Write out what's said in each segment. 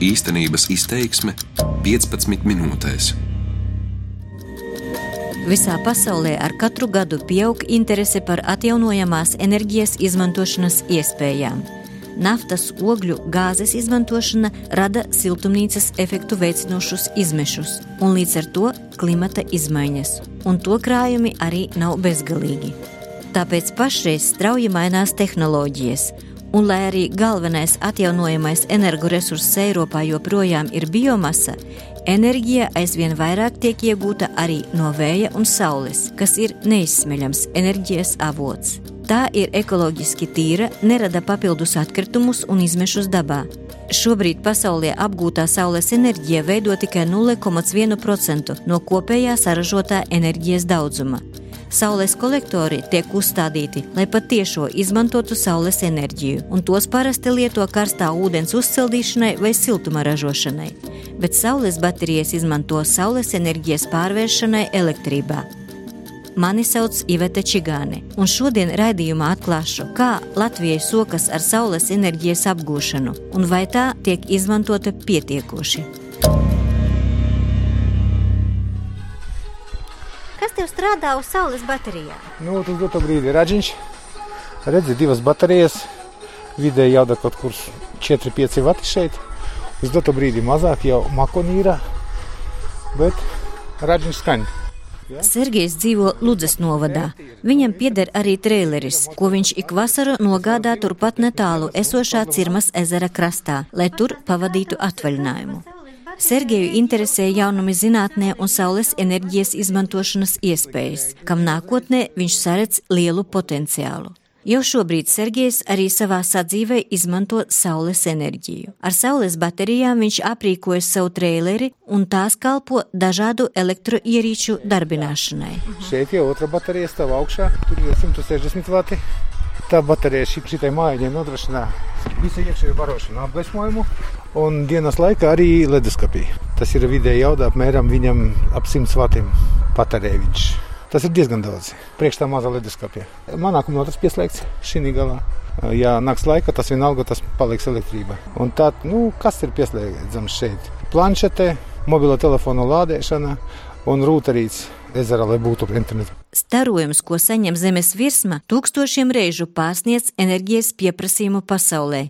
Īstenības izteiksme 15 minūtēs. Visā pasaulē ar katru gadu pieaug interese par atjaunojamās enerģijas izmantošanas iespējām. Naftas, ogļu, gāzes izmantošana rada siltumnīcas efektu veicinošus izmešus un līdz ar to klimata izmaiņas, un to krājumi arī nav bezgalīgi. Tāpēc pašreiz strauji mainās tehnoloģijas, un lai arī galvenais atjaunojamais energoresurss Eiropā joprojām ir biomasa, enerģija aizvien vairāk tiek iegūta arī no vēja un saules, kas ir neizsmeļams enerģijas avots. Tā ir ekoloģiski tīra, nerada papildus atkritumus un izmešus dabā. Šobrīd pasaulē apgūtā saules enerģija veido tikai 0,1% no kopējā saražotā enerģijas daudzuma. Saules kolektori tiek uzstādīti, lai patiešo izmantotu saules enerģiju, un tos parasti lieto karstā ūdens uzsildīšanai vai siltuma ražošanai. Bet saules baterijas izmanto saules enerģijas pārvēršanai elektrībā. Mani sauc Iveta Čigāne, un šodien raidījumā atklāšu, kā Latvijai sokas ar saules enerģijas apgūšanu un vai tā tiek izmantota pietiekoši. Tev strādā uz saules baterijām? Nu, tas doto brīdi ir radziņš. Redzi, divas baterijas. Vidēji jau kaut kur 4-5 vati šeit. Uz doto brīdi mazāk jau makonīra, bet radziņš skaņa. Sergejs dzīvo Ludzas novadā. Viņam pieder arī traileris, ko viņš ik vasaru nogādā turpat netālu esošā Cirmas ezera krastā, lai tur pavadītu atvaļinājumu. Sergeju interesē jaunumi zinātnē un saules enerģijas izmantošanas iespējas, kam nākotnē viņš saredz lielu potenciālu. Jau šobrīd Sergejs arī savā sadzīvē izmanto saules enerģiju. Ar saules baterijām viņš aprīkojas savu traileri un tās kalpo dažādu elektroierīču darbināšanai. Šeit jau otra baterija stāv augšā, tur ir 160 vati. Tā baterija šī, šitai mājai nodrošina visu iekšējo barošanu, apgaismojumu un dienas laikā arī leduskapī. Tas ir vidēji jaudā apmēram viņam ap 100 vatiem patērē viņš. Tas ir diezgan daudz. Priekš tā mazā leduskapja. Manā tas pieslēgts šī galā. Ja naktas laikā tas vienalga, tas paliks elektrība. Un tā, nu, kas ir pieslēdzams šeit? Planšete, mobilo telefonu lādēšana un rūtarīts ezerā, lai būtu internets. Starojums, ko saņem Zemes virsma, tūkstošiem reižu pārsniedz enerģijas pieprasījumu pasaulē.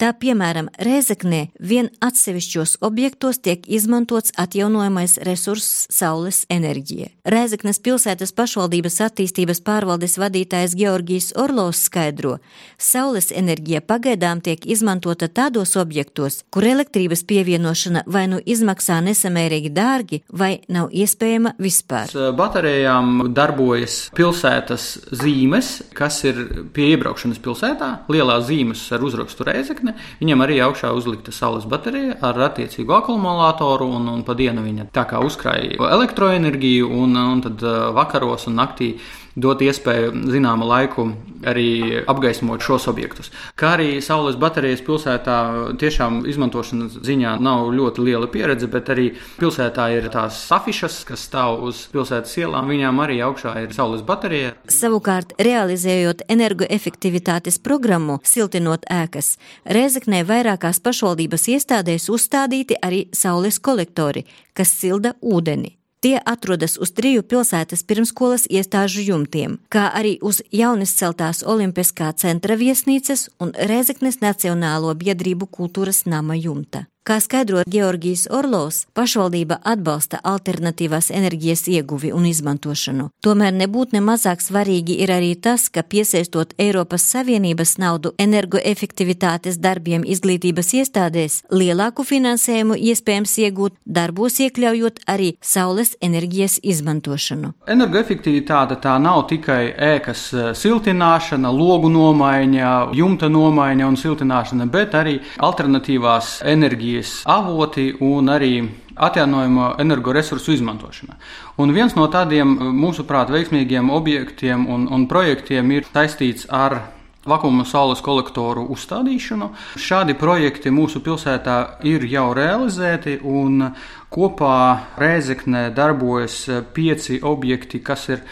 Tā piemēram, Rēzeknē vien atsevišķos objektos tiek izmantots atjaunojamais resurss saules enerģija. Rēzeknes pilsētas pašvaldības attīstības pārvaldes vadītājs Georgijs Orlovs skaidro, saules enerģija pagaidām tiek izmantota tādos objektos, kur elektrības pievienošana vai nu izmaksā nesamērīgi dārgi, vai nav iespējama vispār. Baterijām darbojas pilsētas zīmes, kas ir pie iebraukšanas pilsētā, lielās zīmes ar uzrakstu Rēzekne virkne. Viņam arī augšā uzlikta saules baterija ar attiecīgu akumulātoru, un, un pa dienu viņa tā kā uzkrāja elektroenerģiju, un, un tad vakaros un naktī dot iespēju zināmu laiku arī apgaismot šos objektus. Kā arī saules baterijas pilsētā tiešām izmantošanas ziņā nav ļoti liela pieredze, bet arī pilsētā ir tās afišas, kas stāv uz pilsētas ielām, viņām arī augšā ir saules baterija. Savukārt, realizējot energoefektivitātes programmu Siltinot ēkas, Rēzeknē vairākās pašvaldības iestādēs uzstādīti arī saules kolektori, kas silda ūdeni. Tie atrodas uz triju pilsētas pirmskolas iestāžu jumtiem, kā arī uz jaunas celtās Olimpiskā centra viesnīcas un Rezeknes Nacionālo biedrību kultūras nama jumta. Kā skaidro Georgijs Orlovs, pašvaldība atbalsta alternatīvās enerģijas ieguvi un izmantošanu. Tomēr nebūtu ne mazāk svarīgi ir arī tas, ka piesaistot Eiropas Savienības naudu energoefektivitātes darbiem izglītības iestādēs, lielāku finansējumu iespējams iegūt darbos iekļaujot arī saules enerģijas izmantošanu. Energoefektivitāte tā nav tikai ēkas eh, siltināšana, logu nomaiņa, jumta nomaiņa un siltināšana, bet arī alternatīvās enerģijas enerģijas avoti un arī atjaunojamo energoresursu izmantošana. Un viens no tādiem, mūsuprāt, veiksmīgiem objektiem un, un projektiem ir saistīts ar vakuuma saules kolektoru uzstādīšanu. Šādi projekti mūsu pilsētā ir jau realizēti, un kopā Rēzeknē darbojas pieci objekti, kas ir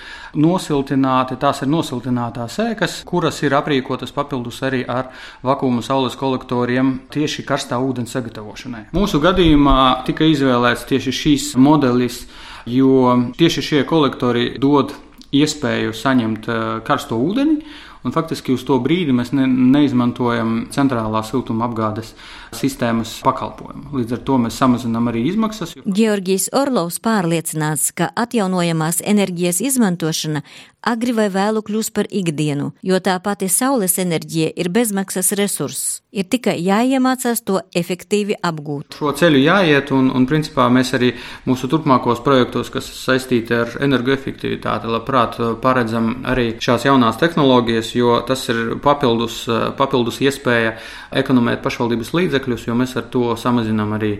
nosiltināti. Tās ir nosiltinātās ēkas, kuras ir aprīkotas papildus arī ar vakuuma saules kolektoriem tieši karstā ūdens sagatavošanai. Mūsu gadījumā tika izvēlēts tieši šīs modelis, jo tieši šie kolektori dod iespēju saņemt eh, karsto ūdeni Un faktiski uz to brīdi mēs ne, neizmantojam centrālā siltuma apgādes sistēmas pakalpojumu. Līdz ar to mēs samazinām arī izmaksas. Georgijs Orlovs pārliecināts, ka atjaunojamās enerģijas izmantošana agri vai vēlu kļūs par ikdienu, jo tā pati saules enerģija ir bezmaksas resurss. Ir tikai jāiemācās to efektīvi apgūt. Šo ceļu jāiet, un, un principā mēs arī mūsu turpmākos projektos, kas saistīti ar energoefektivitāti, labprāt paredzam arī šās jaunās tehnoloģijas, jo tas ir papildus, papildus iespēja ekonomēt pašvaldības līdzekļus, jo mēs ar to samazinām arī,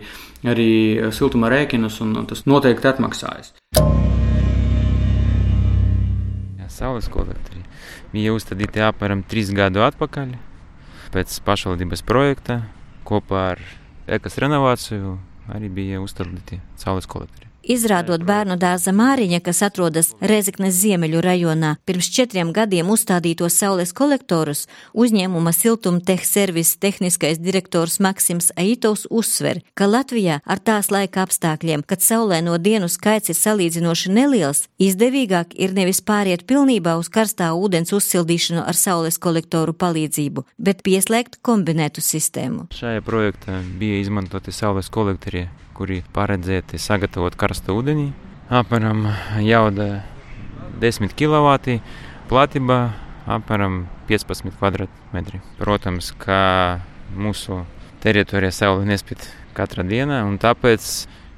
arī siltuma rēķinus, un tas noteikti atmaksājas. Saules kolektori bija uzstādīti apmēram trīs gadu atpakaļ pēc pašvaldības projekta kopā ar ekas renovāciju arī bija uzstādīti saules kolektori. Izrādot bērnu dārza Māriņa, kas atrodas Rezeknes ziemeļu rajonā, pirms četriem gadiem uzstādītos saules kolektorus, uzņēmuma siltumteh servis tehniskais direktors Maksims Aitovs uzsver, ka Latvijā ar tās laika apstākļiem, kad saulē no dienu skaits ir salīdzinoši neliels, izdevīgāk ir nevis pāriet pilnībā uz karstā ūdens uzsildīšanu ar saules kolektoru palīdzību, bet pieslēgt kombinētu sistēmu. Šajā projektā bija izmantoti saules kolektori kuri paredzēti sagatavot karstu ūdeni. Apmēram jauda 10 kW, platība apmēram 15 km2. Protams, ka mūsu teritorijā saule nespēj katra diena, un tāpēc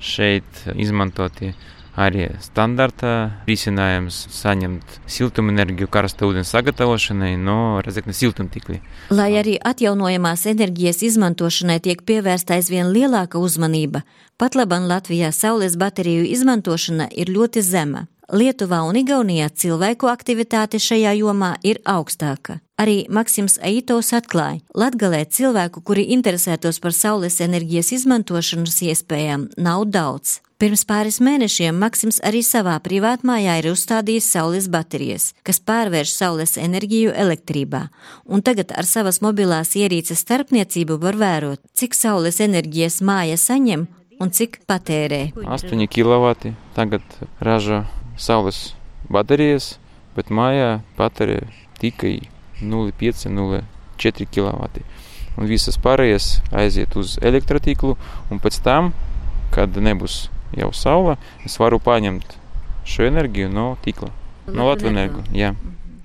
šeit izmantoti arī standarta risinājums saņemt siltumenerģiju karsta ūdens sagatavošanai no Rezeknes siltumtīkli. Lai arī atjaunojamās enerģijas izmantošanai tiek pievērsta aizvien lielāka uzmanība, pat labam Latvijā saules bateriju izmantošana ir ļoti zema. Lietuvā un Igaunijā cilvēku aktivitāte šajā jomā ir augstāka. Arī Maksims Aitovs atklāja, Latgalē cilvēku, kuri interesētos par saules enerģijas izmantošanas iespējām, nav daudz. Pirms pāris mēnešiem Maksims arī savā privātmājā ir uzstādījis saules baterijas, kas pārvērš saules enerģiju elektrībā, un tagad ar savas mobilās ierīces starpniecību var vērot, cik saules enerģijas māja saņem un cik patērē. 8 kW tagad ražo saules baterijas, bet mājā patērē tikai 0,5-0,4 kW. Un visas pārējās aiziet uz elektrotīklu, un pēc tam, kad nebūs jau saule, es varu paņemt šo enerģiju no tīkla, no Latvijas energo.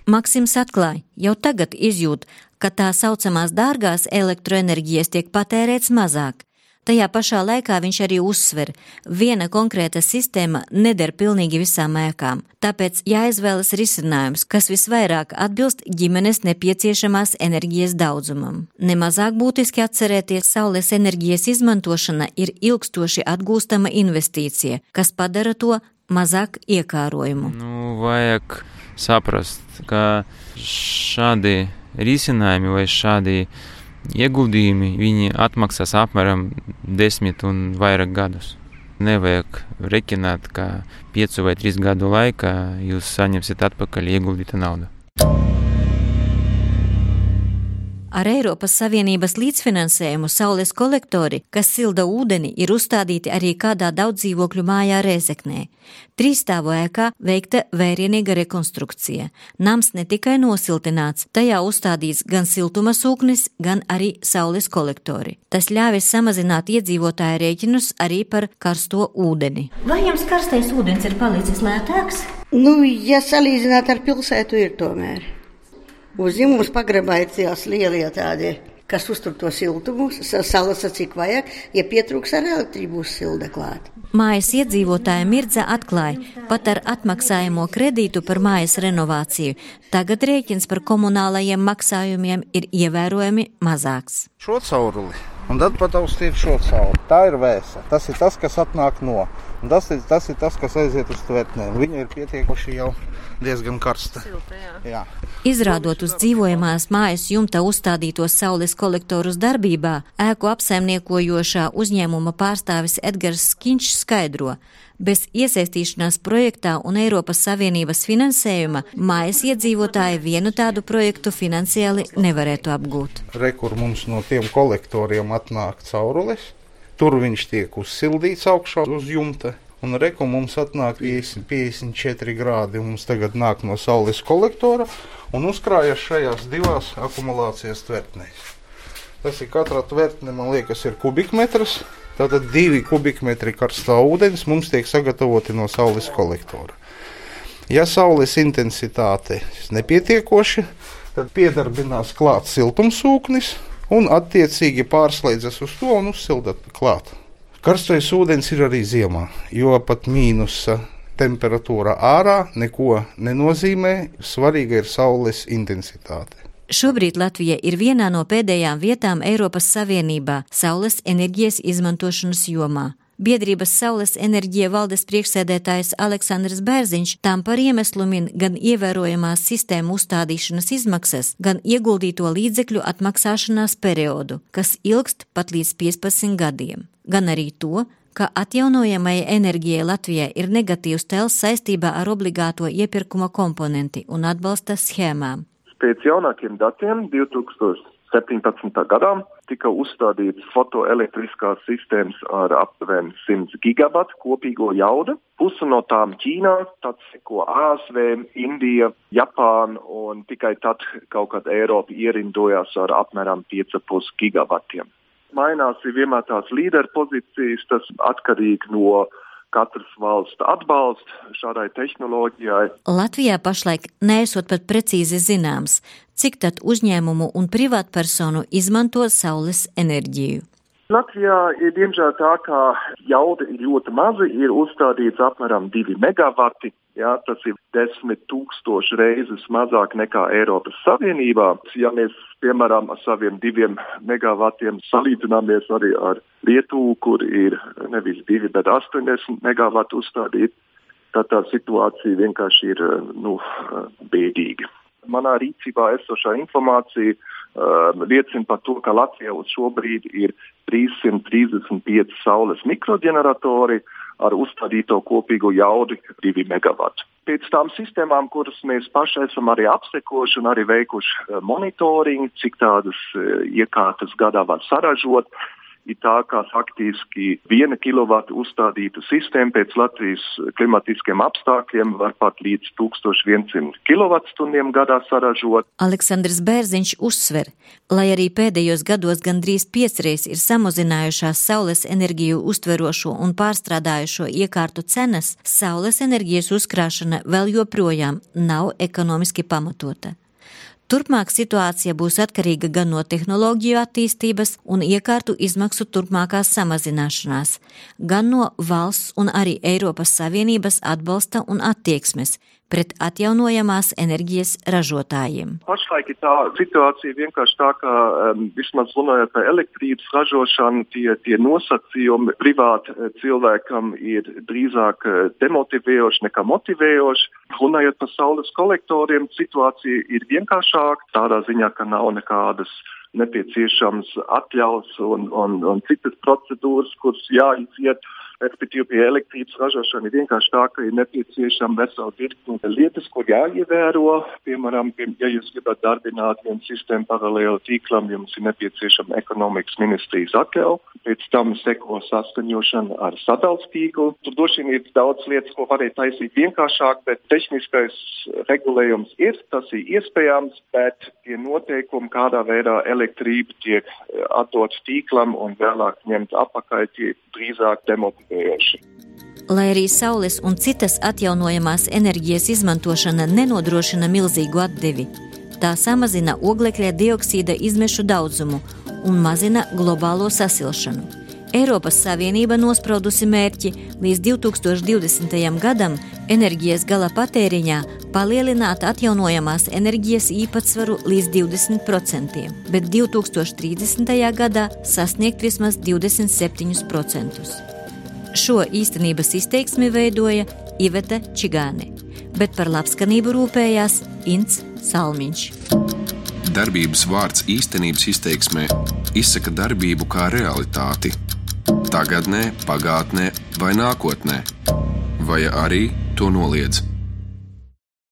Maksims atklāja, jau tagad izjūt, ka tā saucamās dārgās elektroenerģijas tiek patērēts mazāk, Tajā pašā laikā viņš arī uzsver, viena konkrēta sistēma neder pilnīgi visām ēkām, tāpēc jāizvēlas risinājums, kas visvairāk atbilst ģimenes nepieciešamās enerģijas daudzumam. Nemazāk būtiski atcerēties, saules enerģijas izmantošana ir ilgstoši atgūstama investīcija, kas padara to mazāk iekārojumu. Nu, vajag saprast, ka šādi risinājumi vai šādi ieguldījumi viņi atmaksās apmēram desmit un vairāk gadus. Nevajag reķināt, ka piecu vai trīs gadu laikā jūs saņemsiet atpakaļ ieguldītu naudu. Ar Eiropas Savienības līdzfinansējumu saules kolektori, kas silda ūdeni, ir uzstādīti arī kādā daudzdzīvokļu mājā Rēzeknē. Trīsstāvu ēkā veikta vērienīga rekonstrukcija. Nams ne tikai nosiltināts, tajā uzstādīts gan siltuma sūknis, gan arī saules kolektori. Tas ļāvis samazināt iedzīvotāju rēķinus arī par karsto ūdeni. Vai jums karstais ūdens ir palicis lētāks? Nu, ja salīdzināt ar pilsētu, ir tomēr. Uzņēmums pagrabā ir tās lielie tādi, kas uztur to siltumu, salasa cik vajag, ja pietrūks ar elektrību uzsilda klāt. Mājas iedzīvotāja Mirdza atklāja, pat ar atmaksājamo kredītu par mājas renovāciju, tagad rēķins par komunālajiem maksājumiem ir ievērojami mazāks. Šo cauruli un tad pataustīt šo cauri. Tā ir vēsa. Tas ir tas, kas atnāk no. Un tas, ir, tas ir tas, kas aiziet uz tvertnēm. Viņa ir pietiekuši jau diezgan karsta. Silta, jā. Jā. Izrādot uz dzīvojamās mājas jumta uzstādītos saules kolektorus darbībā, ēku apsaimniekojošā uzņēmuma pārstāvis Edgars Skinčs skaidro, bez iesaistīšanās projektā un Eiropas Savienības finansējuma mājas iedzīvotāji vienu tādu projektu finansiāli nevarētu apgūt. Rekur mums no tiem kolektoriem atnāk caurules, tur viņš tiek uzsildīts augšā uz jumta Un reku mums atnāk 50, 54 grādi. Mums tagad nāk no saules kolektora un uzkrājas šajās divās akumulācijas tvertnēs. Tas ir katra tvertne, man liekas, ir kubikmetrs. Tātad divi kubikmetri karstā ūdens mums tiek sagatavoti no saules kolektora. Ja saules intensitāte ir nepietiekoša, tad piedarbinās klāts siltumsūknis un attiecīgi pārslēdzas uz to un uzsilda klāt. Karstais ūdens ir arī ziemā, jo pat mīnusa temperatūra ārā neko nenozīmē. Svarīga ir saules intensitāte. Šobrīd Latvija ir vienā no pēdējām vietām Eiropas Savienībā saules enerģijas izmantošanas jomā. Biedrības Saules enerģija valdes priekšsēdētājs Aleksandrs Bērziņš tam par iemeslu min gan ievērojamās sistēmu uzstādīšanas izmaksas, gan ieguldīto līdzekļu atmaksāšanās periodu, kas ilgst pat līdz 15 gadiem, gan arī to, ka atjaunojamai enerģijai Latvijai ir negatīvs tēls saistībā ar obligāto iepirkuma komponenti un atbalsta schēmām. Pēc jaunākiem datiem 2000. 17. gadā tika uzstādīts fotoelektriskās sistēmas ar aptuveni 100 gigabatu kopīgo jaudu. Pusi no tām Ķīnā, tad seko ASV, Indija, Japāna un tikai tad kaut kad Eiropa ierindojās ar apmēram 5,5 gigabatiem. Mainās vienmēr tās līderpozīcijas, tas atkarīgi no katras valsts atbalstu šādai tehnoloģijai. Latvijā pašlaik nesot pat precīzi zināms, cik tad uzņēmumu un privātpersonu izmanto saules enerģiju. Latvijā ir diemžēl tā, ka jauda ir ļoti maza, ir uzstādīts apmēram 2 megawati. Jā, tas ir desmit tūkstoši reizes mazāk nekā Eiropas Savienībā. Ja mēs, piemēram, ar saviem diviem megavatiem salīdzināmies arī ar Lietuvu, kur ir nevis 2, bet 80 megawati uzstādīti, tad tā situācija vienkārši ir nu, bēdīga. Manā rīcībā esošā informācija uh, liecina par to, ka Latvijā uz šo brīdi ir 335 saules mikroģeneratori ar uzstādīto kopīgo jaudu 2 MW. Pēc tām sistēmām, kuras mēs paši esam arī apsekojuši un arī veikuši monitoringu, cik tādas uh, iekārtas gadā var saražot, uh, ir tā, ka faktiski viena kilovata uzstādīta sistēma pēc Latvijas klimatiskiem apstākļiem var pat līdz 1100 kWh gadā saražot. Aleksandrs Bērziņš uzsver, lai arī pēdējos gados gandrīz piecreiz ir samazinājušās saules enerģiju uztverošo un pārstrādājušo iekārtu cenas, saules enerģijas uzkrāšana vēl joprojām nav ekonomiski pamatota. Turpmāk situācija būs atkarīga gan no tehnoloģiju attīstības un iekārtu izmaksu turpmākās samazināšanās, gan no valsts un arī Eiropas Savienības atbalsta un attieksmes pret atjaunojamās enerģijas ražotājiem. Pašlaik ir tā situācija vienkārši tā, ka vismaz runājot par elektrības ražošanu, tie, tie nosacījumi privāti eh, cilvēkam ir drīzāk eh, demotivējoši nekā motivējoši. Runājot par saules kolektoriem, situācija ir vienkāršāka tādā ziņā, ka nav nekādas nepieciešams atļaus un, un, un citas procedūras, kuras jāiziet. Respektīvi, pie elektrības ražošana ir vienkārši tā, ka ir nepieciešama vesela virkne lietas, ko jāievēro. Piemēram, ja jūs gribat darbināt vienu sistēmu paralēli tīklam, jums ir nepieciešama ekonomikas ministrijas atļauja. Pēc tam seko saskaņošana ar sadalījuma tīklu. Tur droši vien ir daudz lietas, ko varētu taisīt vienkāršāk, bet tehniskais regulējums ir, tas ir iespējams, bet tie noteikumi, kādā veidā elektrība tiek atdots tīklam un vēlāk ņemt apakaļ, tie drīzāk demotivē motivējoši. Lai arī saules un citas atjaunojamās enerģijas izmantošana nenodrošina milzīgu atdevi, tā samazina oglekļa dioksīda izmešu daudzumu un mazina globālo sasilšanu. Eiropas Savienība nospraudusi mērķi līdz 2020. gadam enerģijas gala patēriņā palielināt atjaunojamās enerģijas īpatsvaru līdz 20%, bet 2030. gadā sasniegt vismaz 27%. Šo īstenības izteiksmi veidoja Ivete Čigāne, bet par labskanību rūpējās Ints Salmiņš. Darbības vārds īstenības izteiksmē izsaka darbību kā realitāti - tagadnē, pagātnē vai nākotnē, vai arī to noliedz.